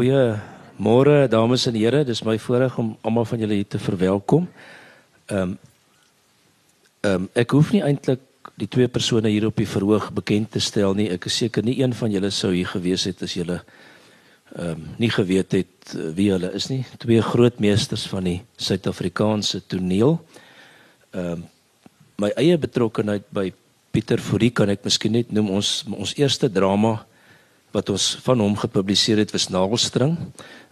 Goeie môre dames en here, dis my voorreg om almal van julle hier te verwelkom. Ehm um, ehm um, ek hoef nie eintlik die twee persone hier op die verhoog bekend te stel nie. Ek is seker nie een van julle sou hier gewees het as julle ehm um, nie geweet het uh, wie hulle is nie. Twee groot meesters van die Suid-Afrikaanse toneel. Ehm um, my eie betrokkeheid by Pieter Fourie kan ek miskien net noem ons ons eerste drama wat ons van hom gepubliseer het was Nagelstring.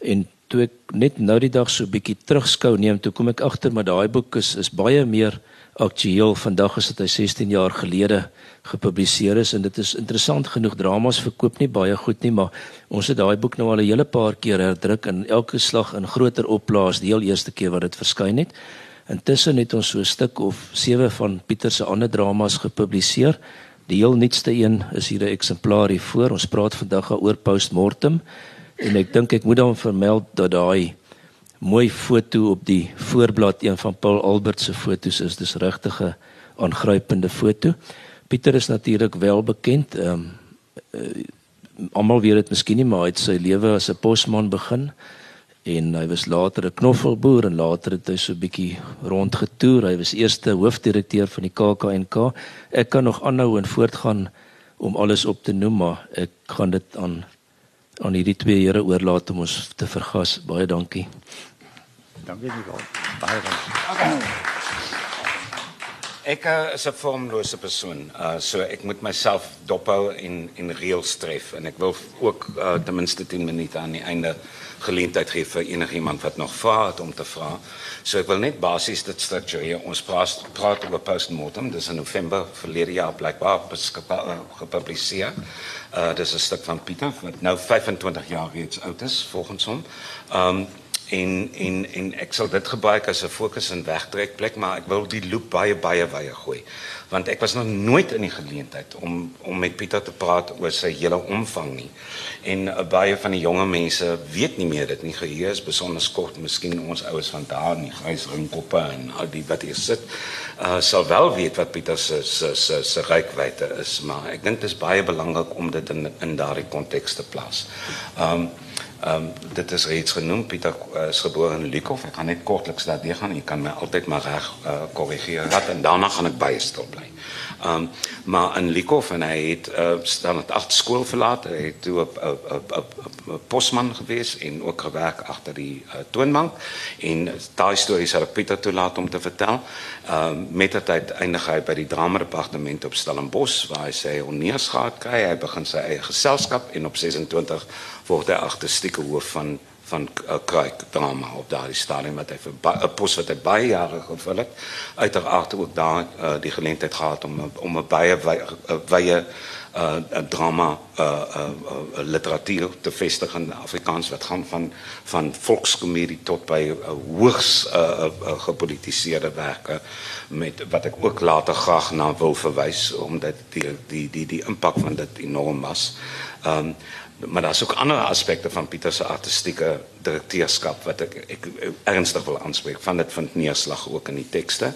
En toe ek net nou die dag so bietjie terugskou neem toe kom ek agter maar daai boek is is baie meer aktueel. Vandag as dit hy 16 jaar gelede gepubliseer is en dit is interessant genoeg. Dramas verkoop nie baie goed nie maar ons het daai boek nou al 'n hele paar keer herdruk en elke slag in groter oplaas die heel eerste keer wat dit verskyn het. Intussen het ons so 'n stuk of sewe van Pieter se ander dramas gepubliseer die heel nuutste een is hier 'n eksemplaar hier voor ons praat vandag oor postmortem en ek dink ek moet dan vermeld dat daai mooi foto op die voorblad een van Paul Albert se fotos is dis regtig 'n aangrypende foto. Pieter is natuurlik wel bekend. Ehm um, uh, almal weet dit miskien nie, maar hy het sy lewe as 'n posman begin en hy was later 'n knoffelboer en later het hy so 'n bietjie rondgetoer. Hy was eerste hoofdirekteur van die KAK&K. Ek kan nog aanhou en voortgaan om alles op te noem, maar ek gaan dit aan aan hierdie twee here oorlaat om ons te vergas. Baie dankie. Dankie Nicole. Baie dankie. Okay. Ek uh, is 'n vormlose persoon. Uh so ek moet myself dophou en en reëls tref en ek wil ook uh, ten minste 10 minute aan die einde geleentheid gee vir enigiemand wat nog vra het om te vra. So ek wil net basies dit struktureer. Ons praat praat oor postmortem. Dis in November verlede jaar blykbaar gepubliseer. Uh dis 'n stuk van Pieter wat nou 25 jaar reeds oud is volgens hom. Um en en en ek sal dit gebruik as 'n fokus en wegtrekplek maar ek wil die loop baie baie baie gooi. Want ek was nog nooit in die geleentheid om om met Pieter te praat oor sy hele omvang nie. En uh, baie van die jonge mense weet nie meer dit nie. Geheue is besonder kort miskien ons oues van daar in die grys ringkoppe en al die wat hier sit uh, sal wel weet wat Pieter se se se se is. Maar ek dink dit is baie belangrik om dit in in daardie konteks te plaas. Ehm um, dit is reeds genoem Pieter uh, is gebore in Lukhof. Ek gaan net kortliks daardie gaan. Jy kan my altyd maar reg uh, korrigeer. Wat en daarna gaan ek baie stil bly. Ehm um, maar in Lukhof en hy het uh, staan het agt skool verlaat. Hy het toe op op op posman gewees en ook gewerk agter die uh, toonbank en daai storie sal ek Pieter toelaat om te vertel. Ehm um, met dit uiteindig hy by die drama departement op Stellenbosch waar hy sê onneersgaat kry. Hy begin sy eie geselskap en op 26 word hy agterstieke hoof van van uh, kruik drama op daardie stadium wat hy vir 'n pos wat hy baie jare gevul het uiteraard ook daar uh, die geleentheid gehad om om 'n baie wye uh, drama literatuur te vestig in Afrikaans wat gaan van van volkskomedie tot by uh, hoogs gepolitiseerde werke met wat ek ook later graag na wil verwys omdat die die die die impak van dit enorm was. Ehm maar daar's ook ander aspekte van Pieter se artistieke direkteurskap wat ek ek, ek ernstig wil aanspreek. Van dit vind neerslag ook in die tekste.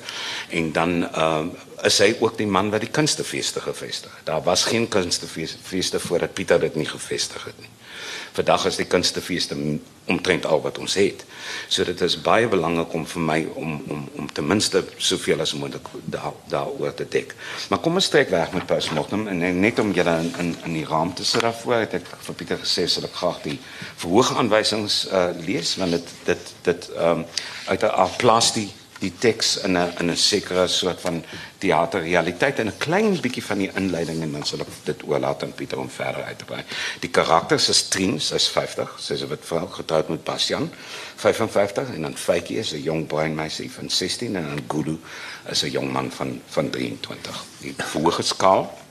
En dan ehm uh, is hy ook die man wat die kunstefeeste gevestig het. Daar was geen kunstefeeste voordat Pieter dit nie gevestig het nie vandag is die kunstefeeste omtrent al wat ons het. So dit is baie belangrik om vir my om om om ten minste soveel as moontlik daar te dek. Maar kom ons trek weg met postmortem en net om julle in in die raam te sit daarvoor het ek Pieter gesê sal ek graag die verhoogaanwysings uh, lees want dit dit dit ehm uit 'n plaas die teks in 'n in 'n sekere soort van teaterrealiteit en 'n klein bietjie van die inleiding en dan sal ek dit oorlaat aan Pieter om verder uit te brei. Die karakters is Trien, sy's 50, sy's 'n wit vrou getroud met Bastian, 55 en dan Faitjie is 'n jong bruin meisie van 16 en dan Gulu is 'n jong man van van 23. Die verhoog skaal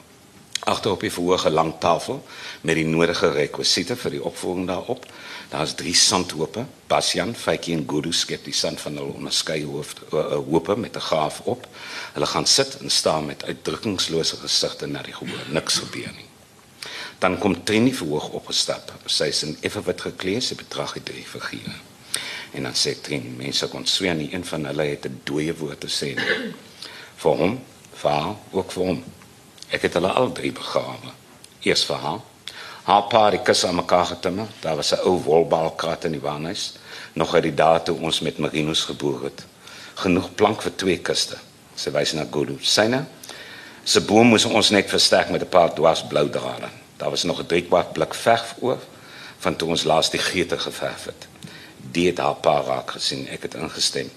agter op die verhoog 'n lang tafel met die nodige rekwisiete vir die opvoering daarop. Daar's drie sandhope. Basjan, Faitjie en Guru skep die sand van hulle onderskeie hoofd uh, uh, hope met 'n gaaf op. Hulle gaan sit en staan met uitdrukkingslose gesigte na die gehoor. Niks gebeur nie. Dan kom Trini verhoog opgestap. Sy is in effe wit gekleed, sy betrag die drie figure. En dan sê Trini, mense kon sweer nie een van hulle het 'n dooie woord te sê nie. Vir hom, vir haar, ook vir hom. Ek het hulle al drie begrawe. Eers vir haar Haar pa het die kus aan mekaar getimmer. Daar was 'n ou wolbalkrat in die waanhuis, nog uit die dae toe ons met marinos geboer het. Genoeg plank vir twee kuste. Sy wys na Gulu. Syne se boom moes ons net versterk met 'n paar dwars blou drade. Daar was nog 'n driekwart blik verf oor van toe ons laas die geete geverf het. Die het haar pa raak gesien. Ek het ingestem.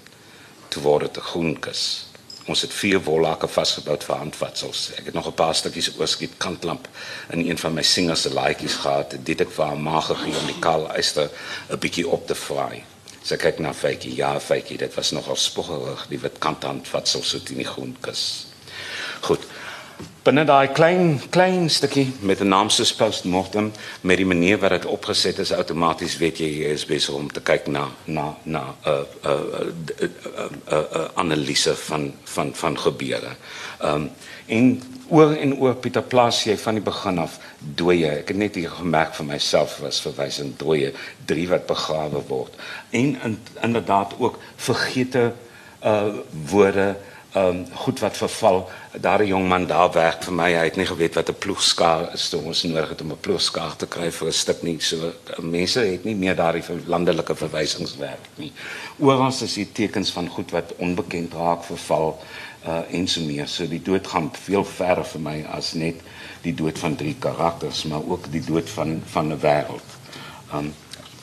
Toe word dit 'n groen kus. Ons het vier wollakke vasgebou vir handvatsels. Ek het nog 'n paar stukkies oorskiet kantlamp in een van my singers se laaitjies gehad. Dit het vir haar ma gegee om die kaal eister 'n bietjie op te vraai. Sy kyk na Faitjie. Ja, Faitjie, dit was nogal spoggerig, die wit kanthandvatsels so teen die groen kus. Goed. Binne daai klein klein stukkie met 'n naam soos postmortem met die manier wat dit opgeset is outomaties weet jy jy is besig om te kyk na na na 'n uh, 'n uh, 'n uh, uh, analise van van van gebeure. Ehm um, en oor en oor Pieter Plaas jy van die begin af dooie. Ek het net hier gemerk vir myself was verwys in dooie drie wat begrawe word. En in, inderdaad ook vergete uh woorde um, goed wat verval. Daar 'n jong man daar werk vir my. Hy het nie geweet wat 'n ploegskaar is toe ons nodig om 'n ploegskaar te kry vir 'n stuk nie. So mense het nie meer daardie landelike verwysingswerk nie. Oral is die tekens van goed wat onbekend raak, verval uh en so meer. So die dood gaan veel verder vir my as net die dood van drie karakters, maar ook die dood van van 'n wêreld. Um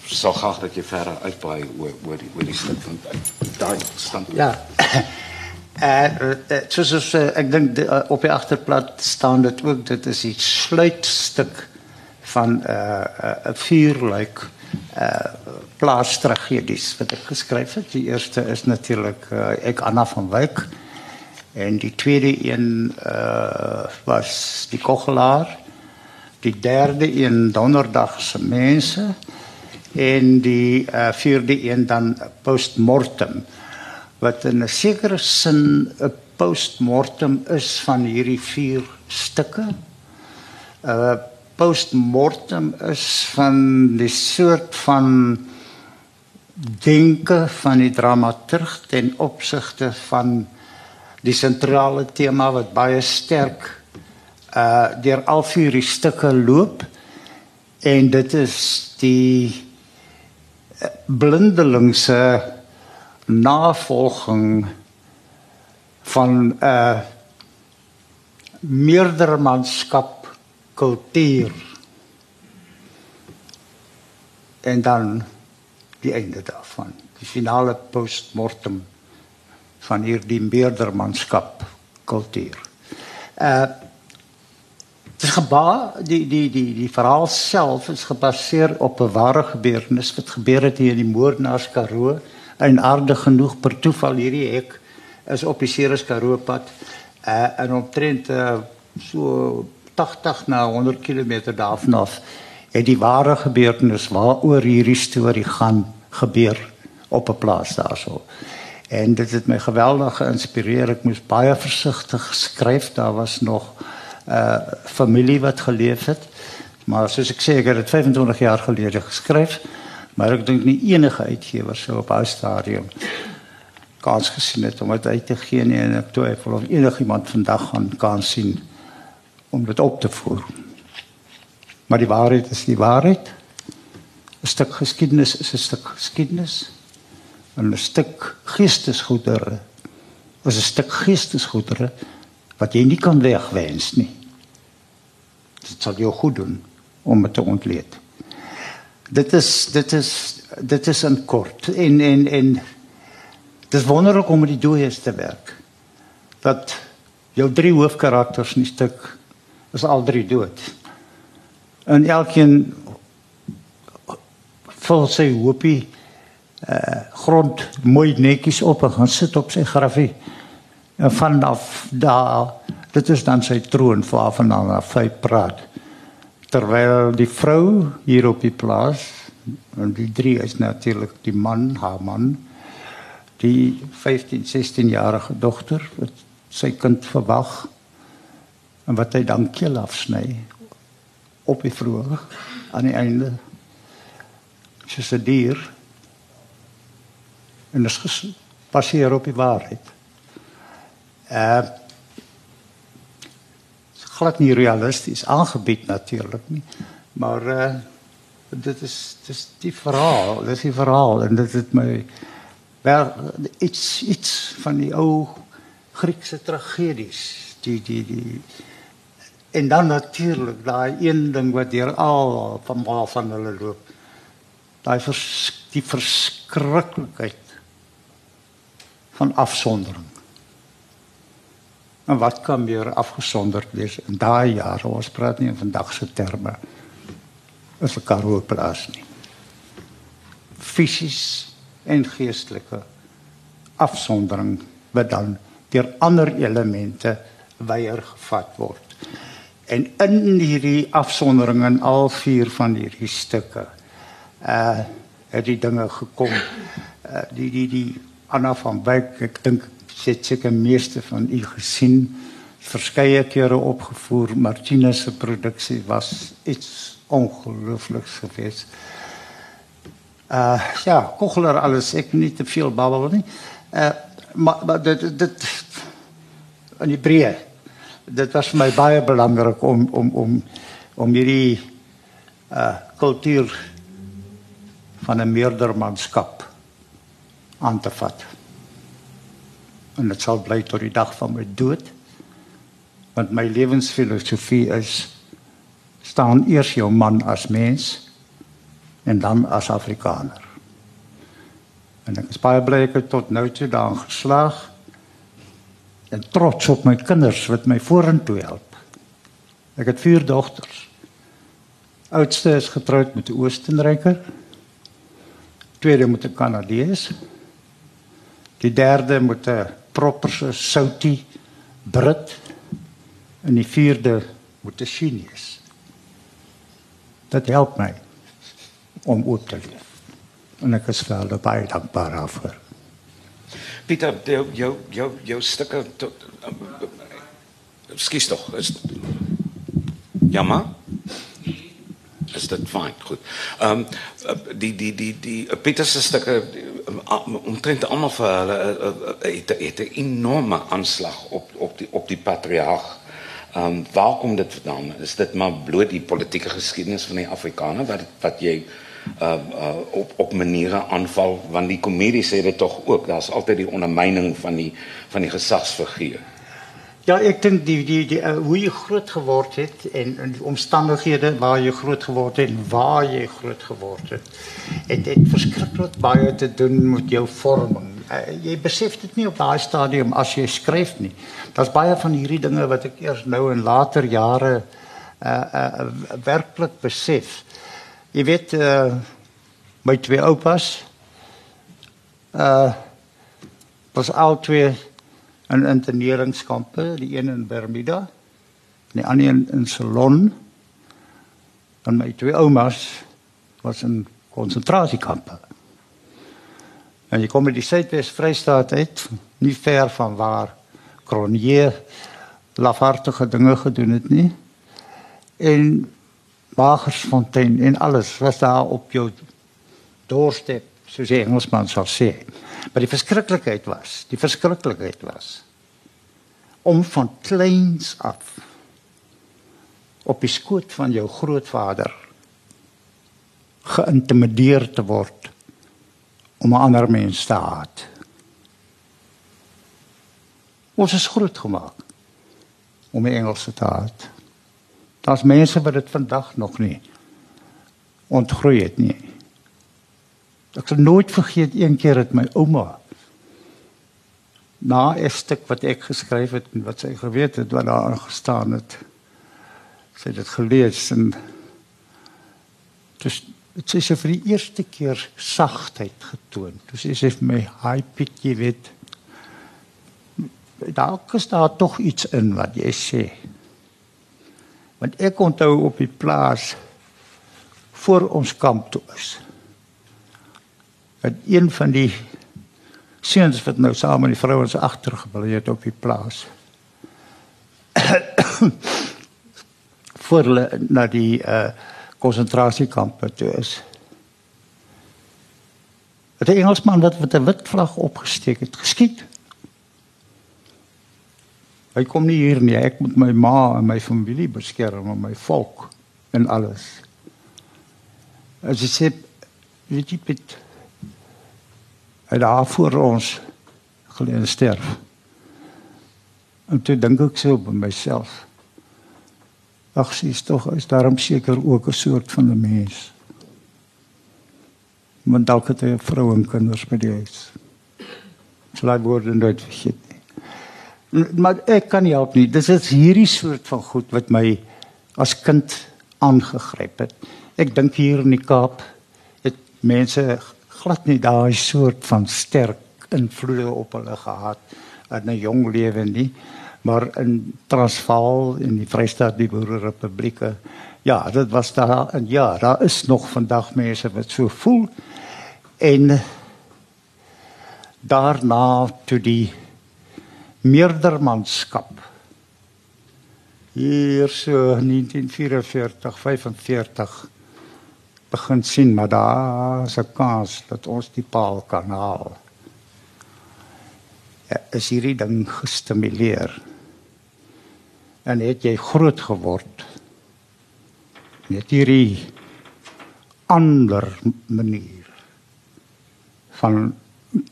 so graag dat jy verder uitbrei oor oor die oor stuk van daai stand. Ja. En uh, soos uh, ek dink uh, op die agterplat staan dit ook dit is die sluitstuk van 'n vuurluik uh plaastragedies wat ek geskryf het. Die eerste is natuurlik uh, ek Anna van Wyk en die tweede een was die Kogelaar. Die derde een Donderdag se mense en die vierde een dan Postmortem wat in 'n sekere sin 'n postmortem is van hierdie vier stukke. 'n uh, Postmortem is van die soort van denke van die dramaturg ten opsigte van die sentrale tema wat baie sterk uh deur al vier die stukke loop en dit is die uh, blindelingse navolging van 'n uh, meerdermanskap kultuur. En dan die einde daarvan. Die finale postmortem van hierdie meerdermanskap kultuur. Uh dit gebeur die die die die verhaal self is gebaseer op 'n ware gebeurtenis wat gebeur het hier in die Moordenaars Karoo en aardig genoeg per toeval hierdie hek is op die Ceres Karoo pad uh, en omtrent uh, so 80 na 100 km daarvanaf het die ware gebeurtenis waaroor hierdie storie gaan gebeur op 'n plaas daarso. En dit het my geweldig geïnspireer. Ek moes baie versigtig skryf. Daar was nog 'n uh, familie wat geleef het. Maar soos ek sê, ek het dit 25 jaar gelede geskryf maar ek dink nie enige uitgewer sou op daai stadium kans gesien het om dit uit te gee nie en ek twyfel of enigiemand vandag gaan kan sien om dit op te voer. Maar die waarheid is die waarheid. 'n Stuk geskiedenis is 'n stuk geskiedenis. 'n Stuk geestesgoedere is 'n stuk geestesgoedere wat jy nie kan wegwens nie. Dit sal jou goed doen om dit te ontleed dit is dit is dit is in kort en en en dis wonderlik om met die dooies te werk. Dat jou drie hoofkarakters in die stuk is al drie dood. En elkeen vol sy hoopie uh grond mooi netjies op en gaan sit op sy grafie. En vanaf daar dit is dan sy troon waarvan af hy praat terwyl die vrou hier op die plaas en die drie is natuurlik die man, haar man, die 15, 16 jarige dogter wat sy kind verwag en wat hy dan keel afsny op die vroeg aan die einde soos 'n dier en dit passeer op die waarheid. Uh glad nie realisties aangebied natuurlik nie. Maar uh, dit is dis die verhaal, dis die verhaal en dit het my wel iets iets van die ou Griekse tragedies, die die die en dan natuurlik daai een ding wat deur al van van hulle loop. Daai vers, die verskriklikheid van afsondering. En wat kan meer afgesonderd wees in daai jare? Ons praat nie vandag se terme as 'n Karoo plaas nie. Fisies en geestelike afsondering wat dan deur ander elemente weier gevat word. En in hierdie afsondering in al vier van hierdie stukke uh het die dinge gekom. Uh die die die Anna van Wyk, ek dink sy het seker meeste van u gesien verskeie kere opgevoer. Martinus se produksie was iets ongeloofliks geweest. Uh ja, Kochler alles ek nie te veel babbel nie. Uh maar, maar dit dit in die breë. Dit was vir my baie belangrik om om om om hierdie uh kultuur van 'n meerdermanskap aan te vat. En dit sal bly tot die dag van my dood. Want my lewensfilosofie is staan eers jou man as mens en dan as Afrikaner. En ek is baie bly ek het tot nou toe daarin geslaag en trots op my kinders wat my vorentoe help. Ek het vier dogters. Oudste is getroud met 'n Oostenryker. Tweede met 'n Kanadees. Die derde met 'n properse Soutie Brit en die vierde met 'n Chinees. Dit help my om oop te leef. En ek is vir hulle baie dankbaar daarvoor. Pieter, jou jou jou, jou stukke Skus tog. Is Ja maar. Is dit fyn? Goed. Ehm um, die die die die Pieter se stukke omtrent almal vir hulle het het 'n enorme aanslag op op die op die patriarg. Ehm um, waar kom dit vandaan? Is dit maar bloot die politieke geskiedenis van die Afrikaners wat wat jy uh, uh op op maniere aanval want die komedie sê dit tog ook daar's altyd die ondermyning van die van die gesagsfiguur. Ja, ek dink die die die uh, hoe jy groot geword het en, en die omstandighede waar jy groot geword het en waar jy groot geword het. Het dit verskriklik baie te doen met jou vorming. Uh, jy besef dit nie op daai stadium as jy skryf nie. Daar's baie van hierdie dinge wat ek eers nou in later jare uh uh werklik besef. Jy weet uh my twee oupas uh was al twee in interneringskampe, die een in Bermuda en die ander in, in Ceylon. En my twee oumas was in konsentrasiekampe. En jy kom in die Suidwes Vrystaat uit, nie ver van waar Cronje lafartige dinge gedoen het nie. En Wagersfontein en alles was daar op jou doorstep, soos die Engelsman sal sê. Maar die verskriklikheid was, die verskriklikheid was om van kleins af op die skoot van jou grootvader geïntimideer te word om 'n ander mens te haat. Ons is groot gemaak om die Engelse te haat. Daar's mense wat dit vandag nog nie ontgroei het nie. Ek sal nooit vergeet een keer het my ouma na 'n stuk wat ek geskryf het en wat sy geweet het wat daar gestaan het. Sy het dit gelees en dis dit is vir die eerste keer sagtheid getoon. Dis is vir my pitch, jy weet. Daar is daar tog iets in wat jy sê. Want ek onthou op die plaas voor ons kamp toe is. Dat een van die seuns wat nou saam met die vrouens agtergebly het op die plaas. voor hulle na die uh konsentrasiekampe toe is. Het 'n Engelsman wat met 'n wit vlag opgesteek het, geskiet. Hy kom nie hier nie. Ek moet my ma en my familie beskerm en my volk en alles. As jy sê jy Piet hy daar voor ons gelede sterf. En toe dink ek so by myself. Ag, sy is tog is daarom seker ook 'n soort van 'n mens. Want dalk het hy 'n vrou en kinders by die huis. Sal hy word nooit vergeet nie. Maar ek kan nie help nie. Dis is hierdie soort van goed wat my as kind aangegryp het. Ek dink hier in die Kaap het mense glad nie daai soort van sterk invloede op hulle gehad in 'n jong lewe nie maar in Transvaal en die Vrystaat die Boererepublieke. Ja dit was daar en ja daar is nog vandag mense wat so voel. En daarna toe die meerdermanskap hier so 1944 45 begin sien maar daar is 'n kans dat ons die paal kan haal. Is hierdie ding gestimuleer. En het jy groot geword? Net hierdie ander manier van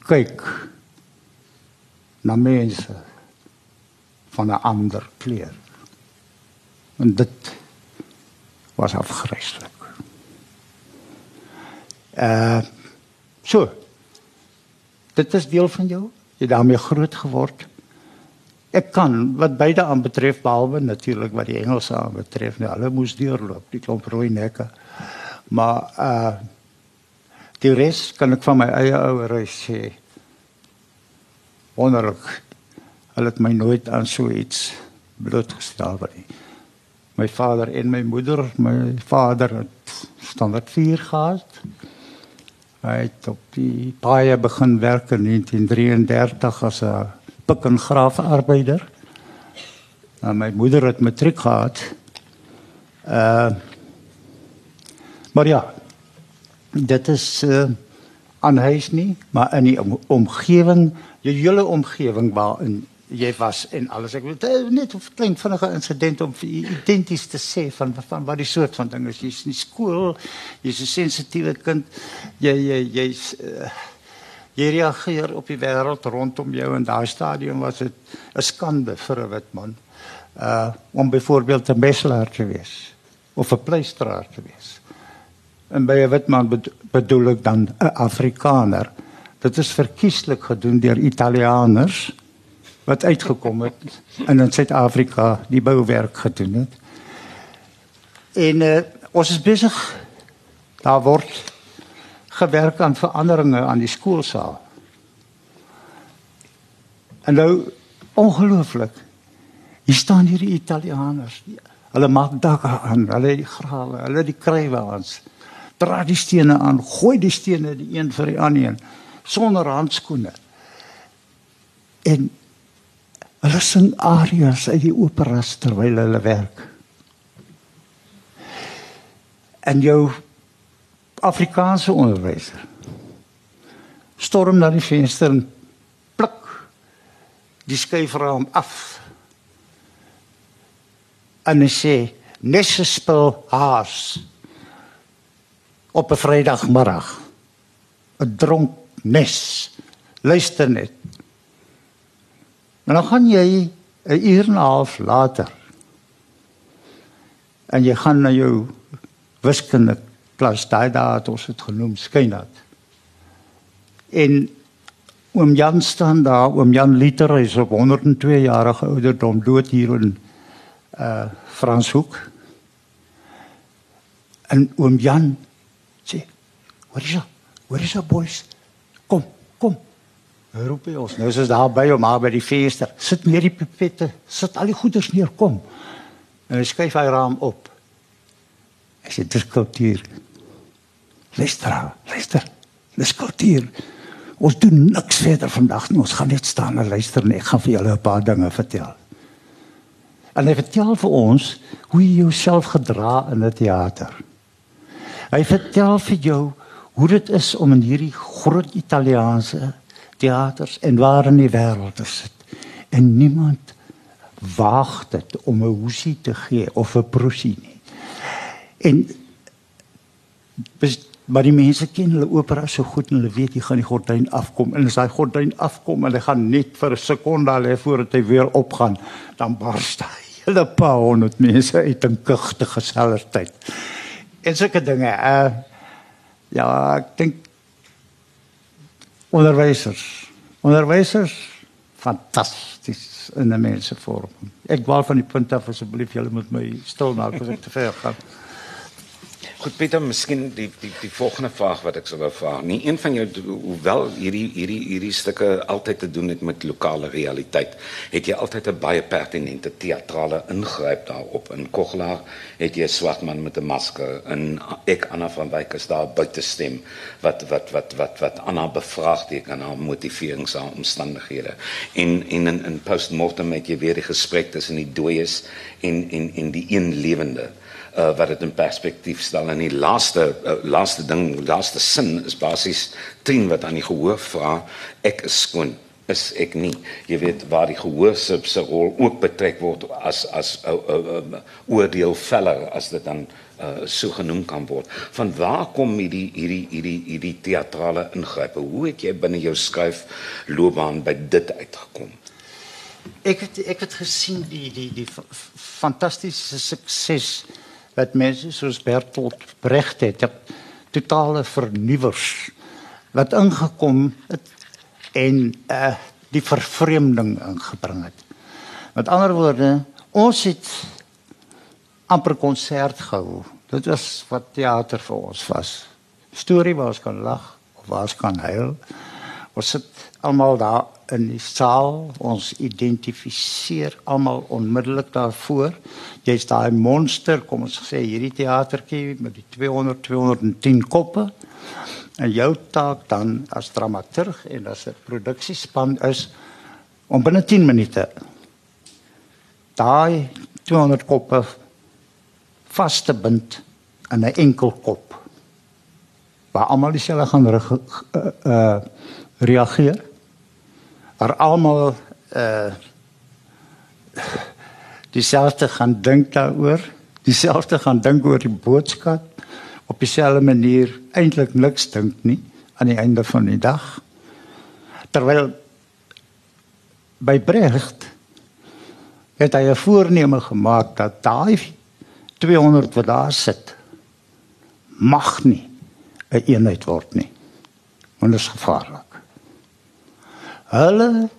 kyk na mense van 'n ander kleur. En dit was afgryslik uh so. Dit is deel van jou? Jy daarmee groot geword? Ek kan wat beide aan betref behalwe natuurlik wat die Engelse aan betref nou hulle moes deurloop die klomp rooi nekke. Maar uh die res kan ek van my eie ouers sê wonderlik hulle het my nooit aan so iets blootgestel nie. My vader en my moeder my vader het standaard 4 gehad hy het op die paie begin werk in 1933 as 'n pik en graaf arbeider. Nou my moeder het matriek gehad. Uh Maar ja. Dit is uh aan huis nie, maar in die om, omgewing, jou hele omgewing waarin jy was en alles. Ek eh, net 'n klein vinnige insident om identies te sê van van wat die soort van ding is. Jy's in skool, jy's 'n sensitiewe kind. Jy jy jy's uh, jy reageer op die wêreld rondom jou en daai stadium was dit 'n skande vir 'n wit man. Uh om byvoorbeeld 'n meselaar te wees of 'n pleisteraar te wees. En by 'n wit man bedoel ek dan 'n Afrikaner. Dit is verkieslik gedoen deur Italianers wat uitgekom het en in Suid-Afrika die bouwerk gedoen het. En uh, ons is besig daar word gewerk aan veranderinge aan die skoolsaal. En nou ongelooflik. Hier staan hierdie Italianers. Hulle maak dakke aan, hulle die grawe, hulle die krywaans. Dra die stene aan, gooi die stene die een vir die ander een sonder handskoene. En hulle sing arias uit die operas terwyl hulle werk. En jou Afrikaanse onderwyser storm na die venster en pluk die skuifraam af. En hy sê nesse spel haas op 'n Vrydagmiddag. 'n Dronk nes. Luister net. En dan gaan jy 'n uur en 'n half later en jy gaan na jou wiskunde klas daai het ons dit genoem skynat. En oom Jan staan daar, oom Jan Liter is op 102 jarige ouderdom dood hier in uh Franshoek. En oom Jan sê, "Wat is dit? Wat is dit, boys? Kom, kom." Roep hy ons. Nou is ons daar by hom, maar by die venster. Sit neer die pipette, sit al die goeders neer, kom. En hy skuif hy raam op. Hy sê, "Dis kultuur." Luister, luister. Dis kultuur. Ons doen niks verder vandag nie. Ons gaan net staan en luister en ek gaan vir julle 'n paar dinge vertel. En hy vertel vir ons hoe jy jouself gedra in 'n teater. Hy vertel vir jou hoe dit is om in hierdie groot Italiaanse teaters en waar in die wêreld te sit. En niemand waag dit om 'n hoesie te gee of 'n prosie nie. En maar die mense ken hulle opera so goed en hulle weet jy gaan die gordyn afkom en as daai gordyn afkom en hy gaan net vir 'n sekonde lê voordat hy weer opgaan, dan bars hy hele paar honderd mense uit 'n kugtige geselligheid. En sulke dinge. Uh ja, ek dink onderwysers. Onderwysers fantasties in 'n mens se vorm. Ek wou van die punt af asseblief julle moet my stil maak as ek te ver gaan. Goed Pieter, miskien die die die volgende vraag wat ek sou wou vra. Nie een van jou hoewel hierdie hierdie hierdie stukke altyd te doen het met lokale realiteit, het jy altyd 'n baie pertinente teatrale ingryp daarop. In Koglaar het jy 'n swart man met 'n masker en ek Anna van Wyk is daar buite stem wat wat wat wat wat Anna bevraagteken haar motiverings aan omstandighede. En en in in postmortem het jy weer die gesprek tussen die dooies en en en die een lewende uh, wat dit in perspektief stel. En die laaste uh, laaste ding laaste sin is basies 10 wat aan die gehoor vra ek is skoon is ek nie. Jy weet waar die gehoor se rol ook betrek word as as 'n uh, uh, uh, oordeelveller as dit dan uh, so genoem kan word. Van waar kom hierdie hierdie hierdie hierdie teatrale ingrype? Hoe het jy binne jou skuif loopbaan by dit uitgekom? Ek het ek het gesien die die die fantastiese sukses wat mense soos Bertolt Brecht het, het totale vernuwers wat ingekom het en uh die vervreemding ingebring het. Met ander woorde, ons het amper konsert gehou. Dit was wat teater vir ons was. Storie waar ons kan lag of waar ons kan huil. Ons sit almal daar in die saal. Ons identifiseer almal onmiddellik daarvoor. Jy's daai monster kom ons sê hierdie teatertjie met die 200 210 koppe. En jou taak dan as dramaturg en as 'n produksiespan is om binne 10 minute daai 200 koppe vas te bind in 'n enkel kop waar almal dieselfde gaan uh, uh, reageer waar almal uh dieselfde gaan dink daaroor, dieselfde gaan dink oor die boodskap op dieselfde manier eintlik niks dink nie aan die einde van die dag. Terwyl by Brecht het hy 'n voorneme gemaak dat daai 200 wat daar sit mag nie 'n een eenheid word nie. Want dit is gevaarlik. Hulle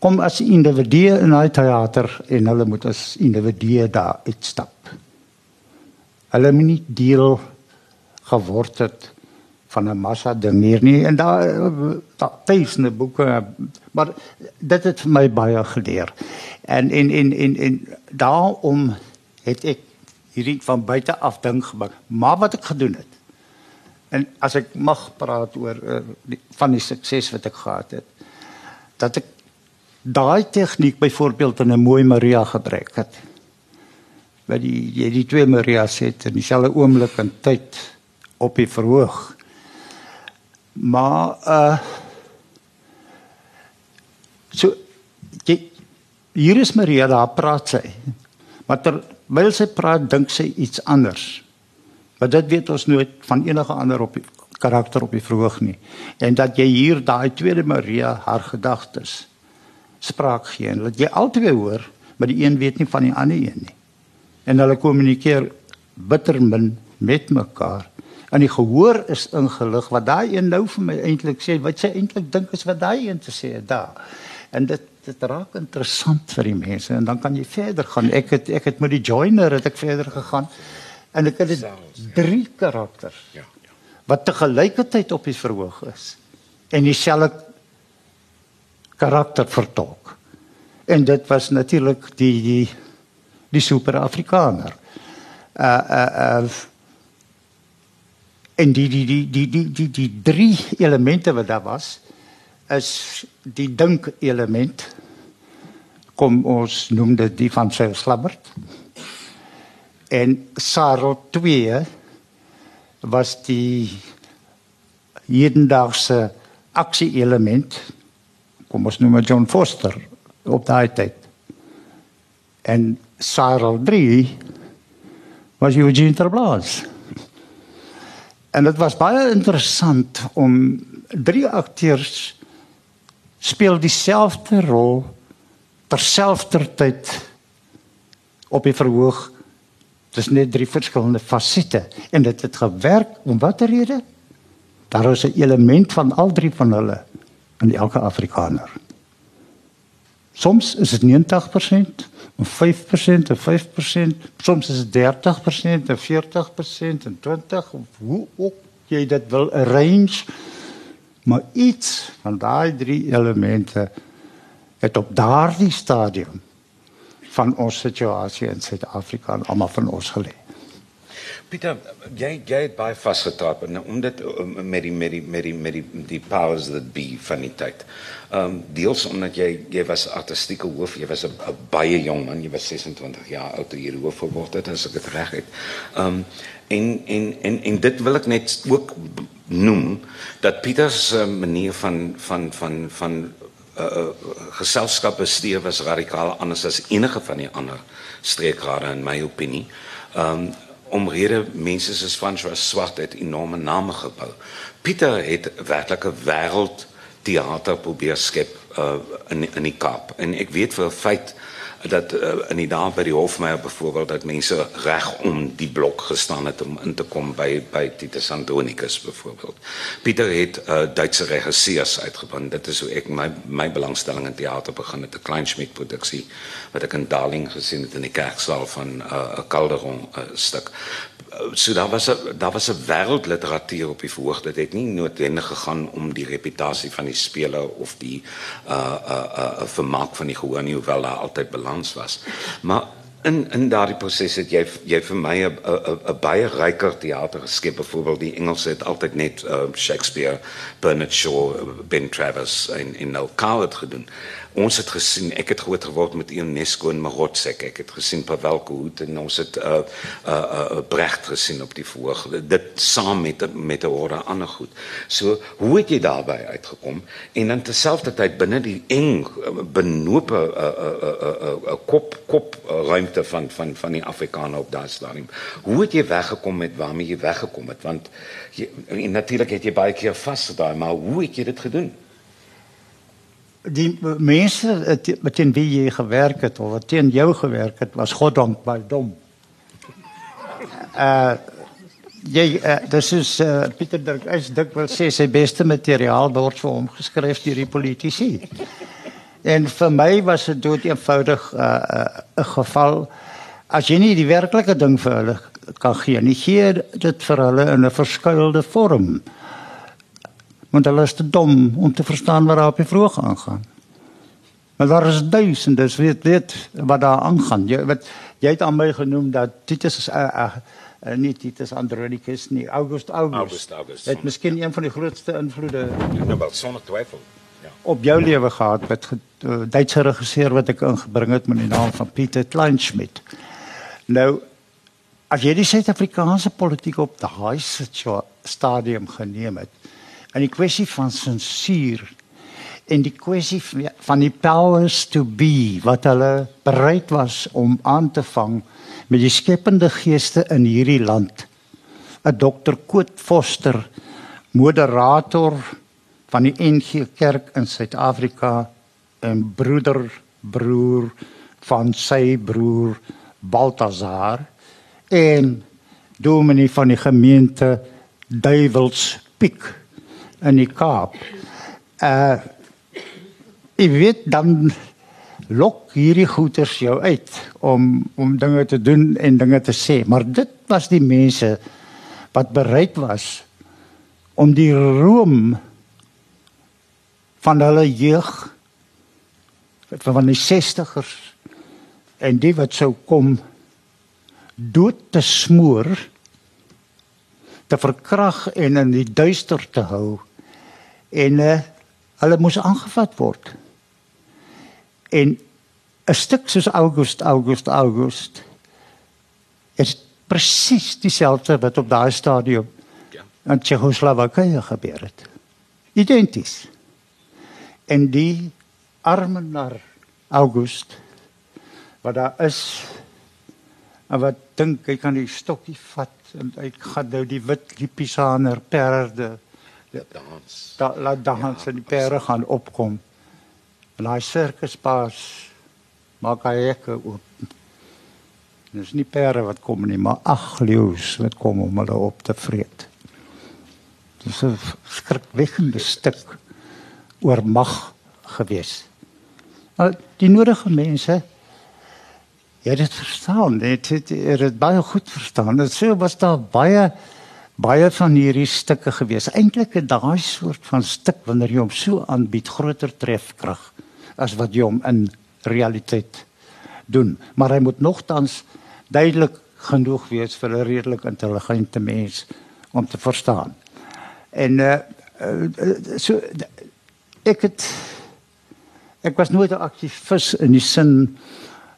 kom as individue in daai teater en hulle moet as individue daar uitstap. Hulle moet nie deel geword het van 'n massa ding hier nie en daar daar duisende boeke maar dit het vir my baie geleer. En en en en en daarom het ek hierdie van buite af ding gemaak. Maar wat ek gedoen het En as ek mag praat oor uh, die, van die sukses wat ek gehad het, dat ek daai tegniek byvoorbeeld in 'n mooi Maria gebruik het. Wat die jy die twee Marias het in dieselfde oomblik en tyd op die verhoog. Maar uh so jy hier is Maria daar praat sy. Maar terwyl sy praat dink sy iets anders. Maar dit weet ons nooit van enige ander op die karakter op die verhoog nie. En dat jy hier daai tweede Maria haar gedagtes spraak gee en dat jy albei hoor, maar die een weet nie van die ander een nie. En hulle kommunikeer bitter min met mekaar. En die gehoor is ingelig wat daai een nou vir my eintlik sê, wat sy eintlik dink is wat daai een te sê daar. En dit dit raak interessant vir die mense en dan kan jy verder gaan. Ek het ek het met die joiner het ek verder gegaan. En ek het dit drie karakters. Ja, ja. Wat te gelykertyd op die verhoog is en dieselfde karakter vertolk. En dit was natuurlik die die die super-Afrikaner. Uh uh uh en die die die die die die die drie elemente wat daar was is die dink element kom ons noem dit die van sy slabbert En Sarel 2 was die hedendaagse aksie element. Kom ons noem John Foster op daai tyd. En Sarel 3 was Eugene Terblanche. En dit was baie interessant om drie akteurs speel dieselfde rol terselfdertyd op die verhoog. Dis net drie verskillende fasette en dit het gewerk om watter rede? Daar is 'n element van al drie van hulle in elke Afrikaner. Soms is dit 90% of 5% of 5%, soms is dit 30% of 40% en 20 of hoe ook jy dit wil arrange. Maar iets van daai drie elemente het op daardie stadium van ons situasie in Suid-Afrika en almal van ons gelê. Pieter, jy jy het baie vasgetrap en om dit met die met die met die met die die powers that be van die tyd. Ehm um, deels omdat jy jy was artistieke hoof, jy was 'n baie jong man, jy was 26 jaar oud toe jy hoof geword het as ek dit reg het. Ehm um, en en en en dit wil ek net ook noem dat Pieter se manier van van van van uh, geselskap bestuur was radikaal anders as enige van die ander streekrade in my opinie. Um omrede mense soos François Swart het enorme name gebou. Pieter het werklik 'n wêreld teater probeer skep uh, in in die Kaap en ek weet vir 'n feit dat uh, in die dae by die Hofmeyer byvoorbeeld dat mense reg om die blok gestaan het om in te kom by by Titus Andronicus byvoorbeeld. Pieter het uh, Duitse regisseurs uitgebind. Dit is hoe ek my my belangstelling in teater begin het, 'n Kleinschmidt produksie wat ek in Darling gesien het in die kerksaal van 'n uh, Calderon uh, stuk so daar was 'n daar was 'n wêreldliteratuur op die verhoog. Dit het nie noodwendig gegaan om die reputasie van die speler of die uh uh uh vermaak van die gehoor nie hoewel daar altyd balans was. Maar in in daardie proses het jy jy vir my 'n 'n baie ryker teater geskep. Byvoorbeeld die Engelse het altyd net uh, Shakespeare Bernard Shaw Ben Travers en en nou Coward gedoen ons het gesien ek het groot geword met UNESCO en Marotsek. Ek het gesien Pavel Kohout en ons het uh uh, uh Brecht gesien op die voorg dit saam met met 'n orde ander goed. So hoe het jy daarbey uitgekom? En dan terselfdertyd binne die eng benope 'n uh, uh, uh, uh, uh, kop kop ruimte van van van die Afrikaner op daardie stadium. Hoe het jy weggekom met waarmee jy weggekom het? Want jy, natuurlik het jy baie keer vasgedaai maar hoe het jy dit gedoen die mense met teen wie jy gewerk het of wat teen jou gewerk het was goddank baie dom. Uh jy uh, dis is uh, Pieter Dirk is dik wil sê sy beste materiaal word vir hom geskryf deur die politici. En vir my was dit dood eenvoudig 'n uh, 'n uh, geval as jy nie die werklike ding vir hulle kan gee nie, gee dit vir hulle in 'n verskuilde vorm want hulle is te dom om te verstaan wat daar op die vroeg aangaan. Maar daar is duisende, dis weet weet wat daar aangaan. Jy weet jy het aan my genoem dat Titus is uh, uh, uh, nie Titus Andronicus nie, August August. August August. Het miskien ja. een van die grootste invloede nou wel sonder twyfel. Ja. Op jou lewe gehad met uh, Duitse regisseur wat ek ingebring het met die naam van Pieter Kleinschmidt. Nou as jy die Suid-Afrikaanse politiek op daai stadium geneem het, en die kwessie van sensuur en die kwessie van die powers to be wat hulle bereid was om aan te vang met die skepende geeste in hierdie land. 'n Dr. Koot Foster, moderator van die NG Kerk in Suid-Afrika en broeder broer van sy broer Baltazar en dominee van die gemeente Duiwelspiek in die Kaap. Uh ek weet dan lok hierdie goeters jou uit om om dinge te doen en dinge te sê, maar dit was die mense wat bereid was om die room van hulle jeug van die 60ers en die wat sou kom dood te smoor te verkrag en in die duister te hou en uh, hulle moes aangevat word. En 'n stuk soos August August August is presies dieselfde wat op daai stadium ja. in Tsjechoslowakye gebeur het. Identies. En die arme nar August wat daar is en wat dink hy kan die stokkie vat Ek gaan nou die wit Lipisaner perde Ja, dans. da, laat dans en die perde gaan opkom. En daai sirkuspaas maak hy hekke oop. Dis nie perde wat kom nie, maar ag leeu's wat kom om hulle op te vreet. Dis 'n skrikwekkende stuk oor mag gewees. Nou die nodige mense Ja, dit verstaan. Dit het, het, het baie goed verstaan. Dit sê was daar baie baie van hierdie stukke gewees. Eintlik 'n daai soort van stuk wanneer jy hom so aanbied, groter trefkrag as wat jy hom in realiteit doen. Maar hy moet nogtans duidelik genoeg wees vir 'n redelik intelligente mens om te verstaan. En uh, uh so ek het ek was nooit 'n aktivis in die sin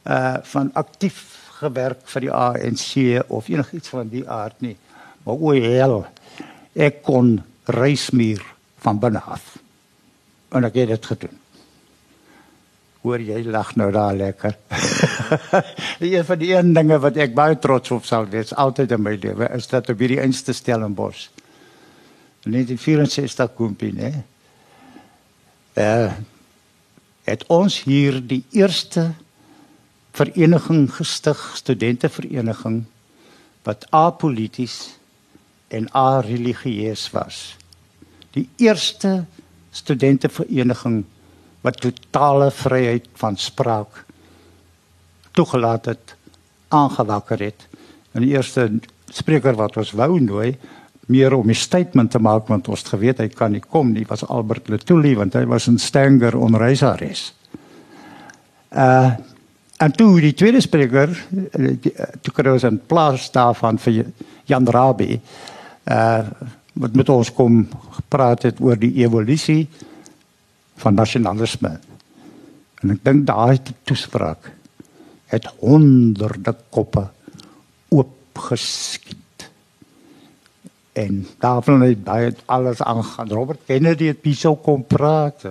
uh van aktief gewerk vir die ANC of enigiets van die aard nie. Maar o hel, ek kon reismuur van binne af. En ek het dit gedoen. Hoor jy lag nou daar lekker. een van die een dinge wat ek baie trots op sal wees altyd in my lewe is dat op hierdie einste Stellenbosch. In 1964 kompie, né? Eh het ons hier die eerste vereniging gestig, studentevereniging wat apolities en areligieus was. Die eerste studentevereniging wat totale vryheid van spraak toegelaat het, aangewakker het. En die eerste spreker wat ons wou nooi meer om 'n statement te maak want ons het geweet hy kan nie kom nie was Albert Letoile want hy was in Stanger onreisares. Uh en toe die tweede spreker toe kry ons 'n plaas daarvan vir Jan Rabie uh wat met ons kom gepraat het oor die evolusie van nasionalisme. En ek dink daai toespraak het honderde koppe oopgeskiet. En daarvan het baie alles aangaan. Robert Kennedy het hierso kom praat.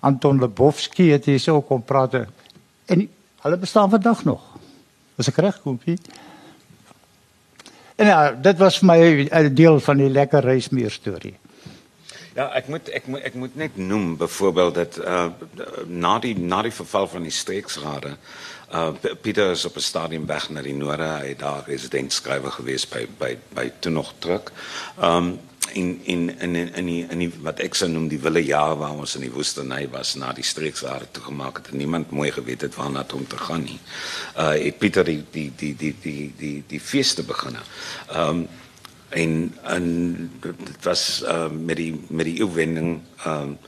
Anton Lebowski het hierso kom praat. En hulle bestaan vandag nog. As ek reg kom, Piet. En ja, dit was vir my 'n deel van die lekker reismuur storie. Ja, ek moet ek moet ek moet net noem byvoorbeeld dat uh na die na die verval van die streeksrade uh Pieter is op 'n stadium weg na die noorde, hy het daar resident skrywer gewees by by by toe nog druk. Um in in in in in in die wat ek sou noem die wille jaar waar ons in die woestynheid was na die streeksrade toe gemaak en niemand mooi geweet het waarna om te gaan nie. Uh het Pieter die die die die die die die feeste begin. Um en en dit was uh, met die met die eeuwending um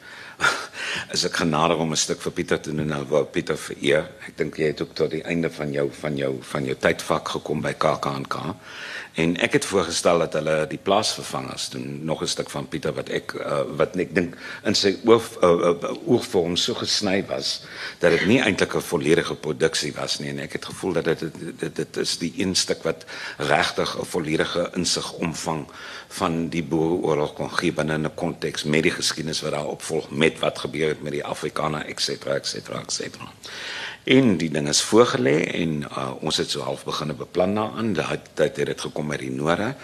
as ek genade om 'n stuk vir Pieter te doen nou wou Pieter vereer. Ek dink jy het ook tot die einde van jou van jou van jou tydvak gekom by KAKNK. En ek het voorgestel dat hulle die plaasvervangers doen nog 'n stuk van Pieter wat ek uh, wat ek dink in sy oor uh, uh, oorvorm so was dat dit nie eintlik 'n volledige produksie was nie en ek het gevoel dat dit dit, is die een stuk wat regtig 'n volledige insig omvang van die boereoorlog kon gee binne 'n konteks met die geskiedenis wat daarop volg met wat gebeur het met die Afrikaners et cetera et cetera et cetera. En die ding is voorgelê en uh, ons het so half begine beplan daaraan. Daai tyd het dit gekom uit die noorde.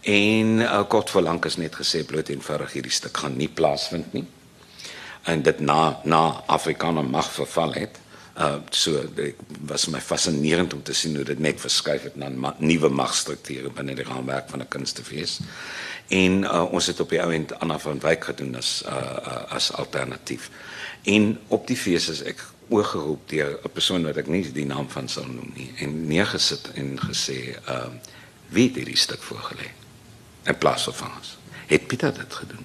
En uh, kort voor lank is net gesê bloot eenvoudig hierdie stuk gaan nie plaasvind nie. En dit na na Afrikaner mag verval het. Uh so dit was my fascinerend om te sien hoe dit net verskuif het na ma nuwe magstrukture binne die raamwerk van 'n kunstefees. En uh, ons het op die ou end Anna van Wyk gedoen as uh, uh as alternatief. En op die fees is ek oorgeroep deur 'n persoon wat ek nie die naam van sal noem nie en neergesit en gesê uh wie het hierdie stuk voorgelê? In plaas van ons. Het Pieter dit gedoen?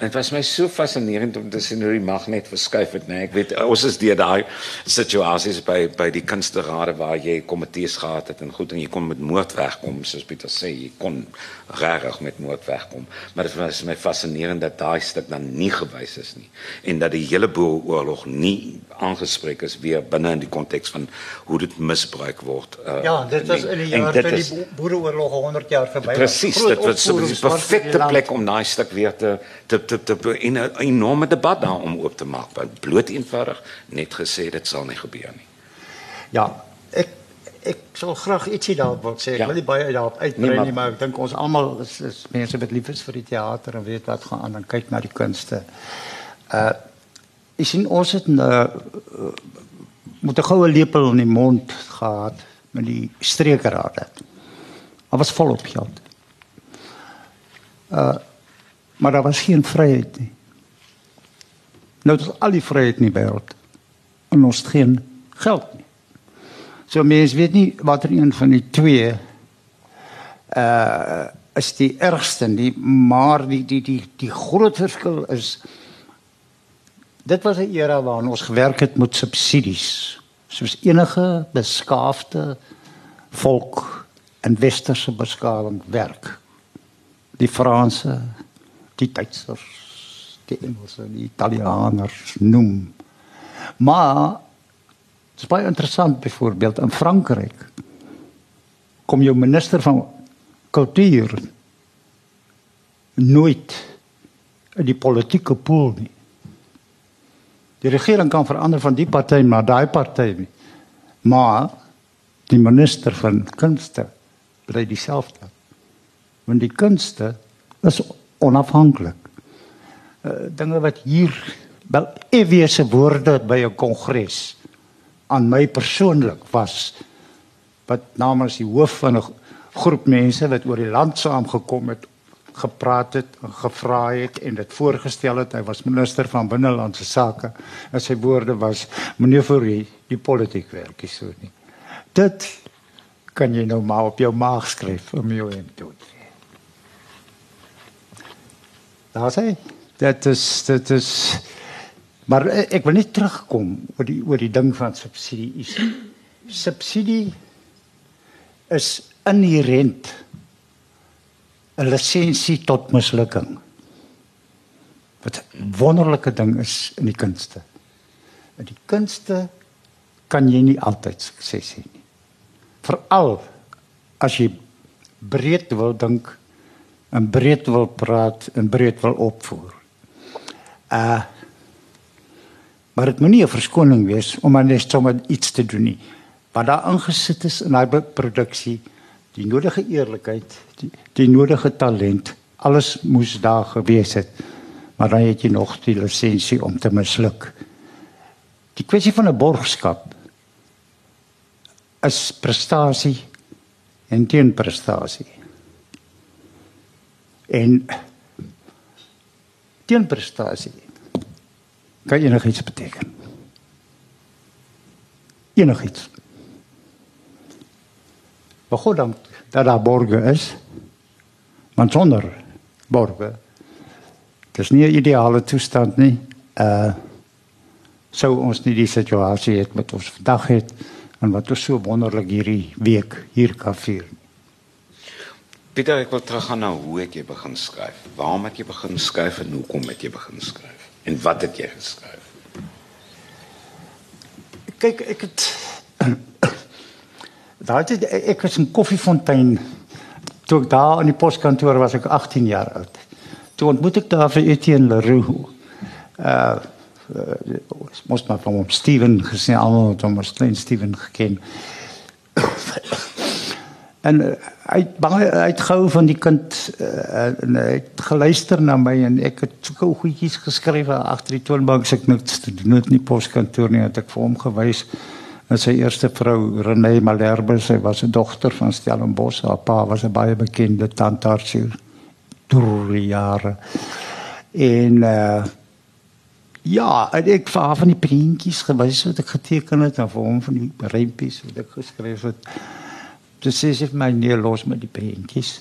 Dit was my so fascinerend om te sien hoe die mag net verskuif het, nee. Ek weet ons is deur daai situasies by by die kunsterade waar jy komitees gehad het en goed en jy kon met moord wegkom, soos Pieter sê, jy kon regtig met moord wegkom. Maar dit was my fascinerend dat daai stuk dan nie gewys is nie en dat die hele boereoorlog nie aangespreek is weer binne in die konteks van hoe dit misbruik word. Uh, ja, dit was in die jaar toe die boereoorlog 100 jaar verby was. Presies, dit was 'n perfekte plek om daai stuk weer te te te, te en 'n enorme debat daar om oop te maak. Want bloot eenvoudig net gesê dit sal nie gebeur nie. Ja, ek ek sal graag ietsie daarop wil sê. Ek Ja. wil nie baie daarop uitbrei Nee, maar- nie, maar ek dink ons almal is, is mense wat lief is vir die teater en weet wat gaan aan en kyk na die kunste. Uh ek sien ons het 'n uh, moet 'n goue lepel in die mond gehad met die streekerade. Daar was volop geld. Uh maar daar was geen vryheid nie. Nou het ons al die vryheid in die wêreld. En ons het geen geld nie. So mense weet nie watter een van die twee uh is die ergste nie, maar die die die die groot verskil is dit was 'n era waarin ons gewerk het met subsidies. Soos enige beskaafde volk in westerse beskawing werk. Die Franse, die Duitsers, die Engelse, die Italianers noem. Maar dit is baie interessant byvoorbeeld in Frankryk kom jou minister van kultuur nooit in die politieke pool nie. Die regering kan verander van die party na daai party nie. Maar die minister van kunste bly dieselfde. Want die kunste is onafhanklik. Uh, dinge wat hier wel ewese woorde by 'n kongres aan my persoonlik was wat namens die hoof van 'n groep mense wat oor die land saamgekom het gepraat het en gevra het en dit voorgestel het. Hy was minister van binnelandse sake en sy woorde was meneer Fourie die politiek werk is so nie. Dit kan jy nou maar op jou maag skryf om jou in te doen daar sê dit is dit is maar eh, ek wil net terugkom oor die oor die ding van subsidie is subsidie is inherent 'n lisensie tot mislukking. Wat 'n wonderlike ding is in die kunste. In die kunste kan jy nie altyd sukses hê nie. Veral as jy breed wil dink en breed wil praat en breed wil opvoer. Uh maar dit moenie 'n verskoning wees om aan net sommer iets te doen nie. Wat daar ingesit is in daai produksie, die nodige eerlikheid, die die nodige talent, alles moes daar gewees het. Maar dan het jy nog die lisensie om te misluk. Die kwessie van 'n borgskap is prestasie en teenprestasie. En teenprestasie kan enigiets beteken. Enigiets. Maar God dank dat daar borge is. Want sonder borge dis nie 'n ideale toestand nie. Uh sou ons nie die situasie het wat ons vandag het en wat ons so wonderlik hierdie week hier kan vier. Pieter, ek wil teruggaan na hoe het jy begin skryf? Waarom het jy begin skryf en hoekom het jy begin skryf? En wat het jy geskryf? Kyk, ek het daar het ek was in Koffiefontein toe ek daar in die poskantoor was ek 18 jaar oud. Toe ontmoet ek daar vir Etienne Leroux. Uh, uh mos maar van hom Steven gesien almal het hom as klein Steven geken. en hy het baie hy het gehou van die kind uh, en hy het geluister na my en ek het gou goedjies geskryf agter die toonbank se ek niks te doen het in die poskantoor nie het ek vir hom gewys en sy eerste vrou Renée Malherbe sy was 'n dogter van Stellenbosch haar pa was 'n baie bekende tandarts hier deur jare. En uh, ja en ek vir haar van die prentjies gewys wat ek geteken het en vir hom van die rympies wat ek geskryf het Toe sê sy vir my nee los met die prentjies.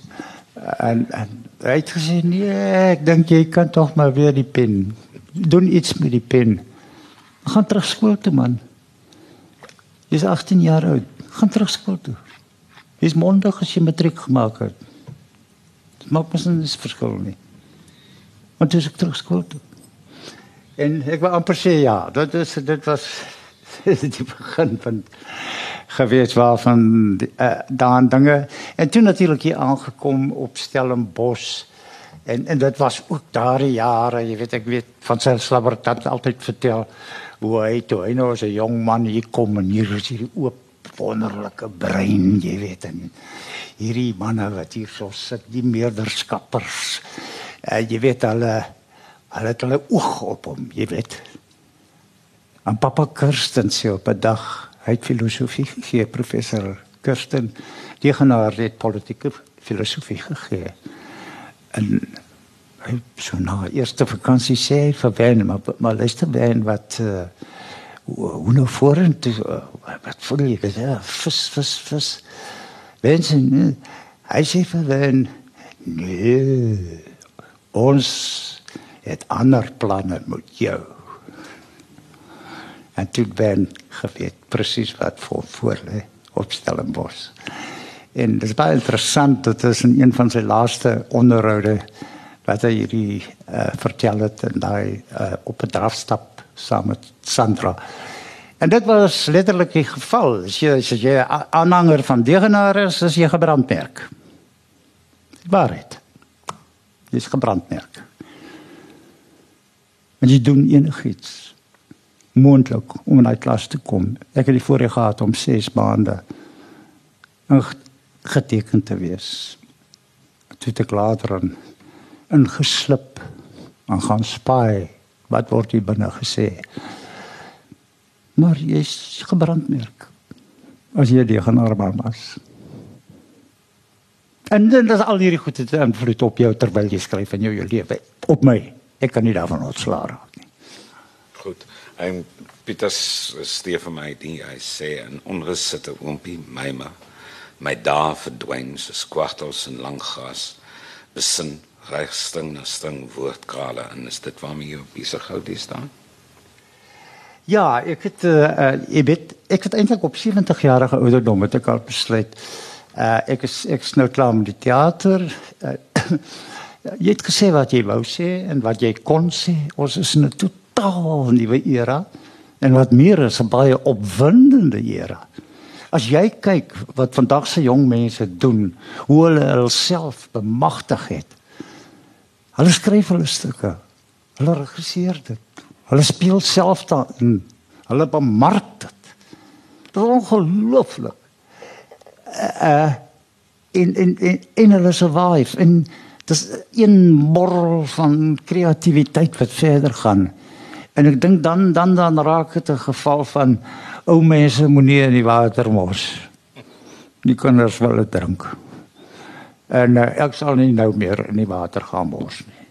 En en hy het gesê nee, ek dink jy kan tog maar weer die pen. Doen iets met die pen. Gaan terug skool toe man. Jy's 18 jaar oud. Gaan terug skool toe. Jy's mondig as jy matriek gemaak het. Dit maak mos nie 'n verskil nie. Want dis ek terug skool toe. En ek wou amper sê ja, dit is dit was die begin van gewees waarvan uh, daan dinge en toe natuurlik hier aangekom op Stellenbosch en en dit was ook daardie jare jy weet ek weet van sy slabbertat altyd vertel hoe hy toe hy nou as 'n jong man hier kom en hier is hierdie oop wonderlike brein, jy weet en hierdie manne wat hier so sit, die meerderskappers. Uh, jy weet hulle hulle het hulle oog op hom, jy weet. En papa Kirsten sê op 'n dag, hy het filosofie gegee, professor Kirsten, die genaar het politieke filosofie gegee. En hy so na eerste vakansie sê hy vir Wen, maar maar luister Wen wat uh, hoe nou vorentoe uh, wat voel jy? Dit ja vis vis vis. Mense nee, hy sê vir Wen nee ons het ander planne met jou en toe ben geweet presies wat voor voor lê op Stellenbosch. En dit is baie interessant dat is in een van sy laaste onderhoude wat hy hierdie uh, vertel het en daai uh, op 'n drafstap saam met Sandra. En dit was letterlik die geval. As jy as jy aanhanger van Degenaar is, is jy gebrandmerk. Waarheid. Dis gebrandmerk. En jy doen enigiets moontlik om in daai klas te kom. Ek het die voorreg gehad om 6 maande geteken te wees. Toe ek later in ingeslip en gaan spy wat word hier binne gesê. Maar jy's gebrandmerk as jy die genaarbaar was. En dan is al hierdie goede invloed op jou terwyl jy skryf in jou, jou lewe op my. Ek kan nie daarvan ontslaa raak nie. Goed. En Pieter steur vir my die hy sê 'n onrusitte oompie my ma my dae verdwyn soos kwartels in lang gras. Besin regsting na sting woordkrale en is dit waarmee jy besig hou dis dan Ja, ek het uh, ek weet ek het eintlik op 70 jarige ouderdom het ek al besluit uh, ek is ek is nou klaar met die teater uh, jy het gesê wat jy wou sê en wat jy kon sê. Ons is in 'n totaal nuwe era en wat meer is 'n baie opwindende era. As jy kyk wat vandag se jong mense doen, hoe hulle hulself bemagtig het. Hulle skryf hulle stukke. Hulle regisseer dit. Hulle speel self daarin. Hulle bemark dit. Dit is ongelooflik. Uh in in in in hulle survive en dis een borrel van kreatiwiteit wat verder gaan. En ek dink dan dan dan raak dit 'n geval van ou mense moenie in die water mors. Die kinders wil dit drink. En uh, ek sal nie nou meer in die water gaan mors nie.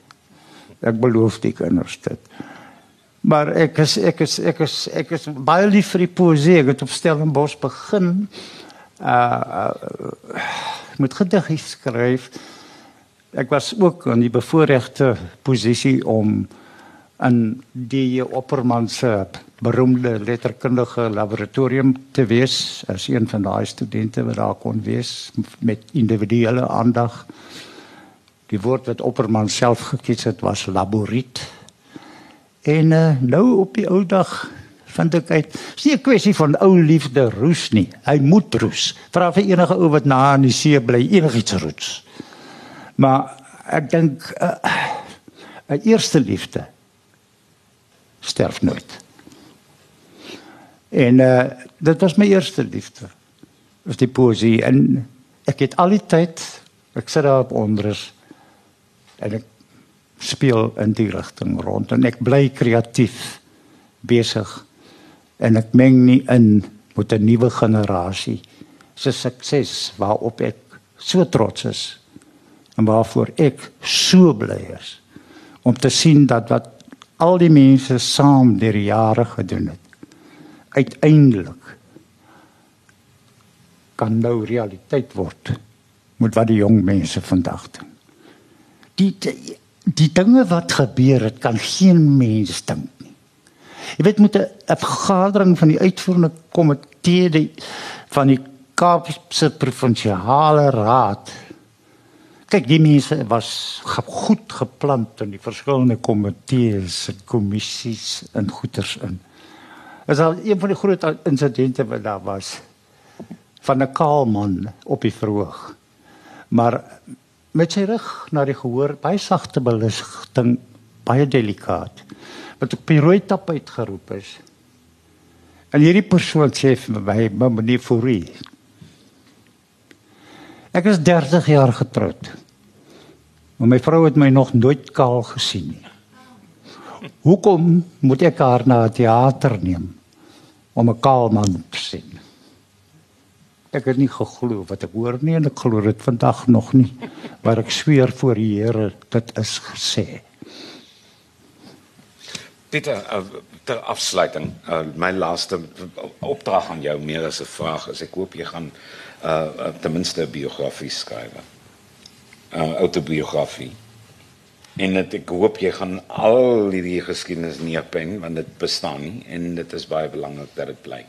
Ek beloof die kinders dit. Maar ek is ek is ek is ek is baie lief vir die poesie. Ek het op Stellenbosch begin uh, uh met gediggies skryf. Ek was ook in die bevoordeelde posisie om in die Opperman se beroemde letterkundige laboratorium te wees as een van daai studente wat daar kon wees met individuele aandag. Die woord wat Opperman self gekies het was laboriet. En uh, nou op die ou dag vind ek uit, is nie 'n kwessie van ou liefde roes nie. Hy moet roes. Vra vir enige ou wat na in die see bly enigiets roes. Maar ek dink 'n uh, eerste liefde sterf nooit. En uh dit was my eerste liefde. Was die poesie en ek het al die tyd ek sit daar op onders en ek speel in die rigting rond en ek bly kreatief besig en ek meng nie in met 'n nuwe generasie se sukses waarop ek so trots is en waarvoor ek so bly is om te sien dat wat al die mense saam deur die jare gedoen het uiteindelik kan nou realiteit word met wat die jong mense vandag doen. Die die dinge wat gebeur het kan geen mens dink nie. Jy weet met 'n vergadering van die uitvoerende komitee van die Kaapse provinsiale raad Kyk, die mense was goed geplant in die verskillende komitees en kommissies en goeters in. Is al een van die groot insidente wat daar was van 'n kaal man op die verhoog. Maar met sy rug na die gehoor, baie sagte beligting, baie delikaat. Wat op die rooi tap uitgeroep is. En hierdie persoon sê vir my, meneer Fourie. Ek is 30 jaar getroud. Maar my vrou het my nog nooit kaal gesien nie. Hoekom moet ek haar na 'n teater neem om 'n kaal man te sien? Ek het nie geglo wat ek hoor nie en ek glo dit vandag nog nie. Maar ek sweer voor die Here dit is gesê. Pieter, uh, ter afsluiting, uh, my laaste opdrag aan jou meer as 'n vraag is ek hoop jy gaan uh ten minste 'n biografie skryf. 'n uh, Autobiografie. En dit ek hoop jy gaan al hierdie geskiedenis neerpen want dit bestaan nie en dit is baie belangrik dat dit bly.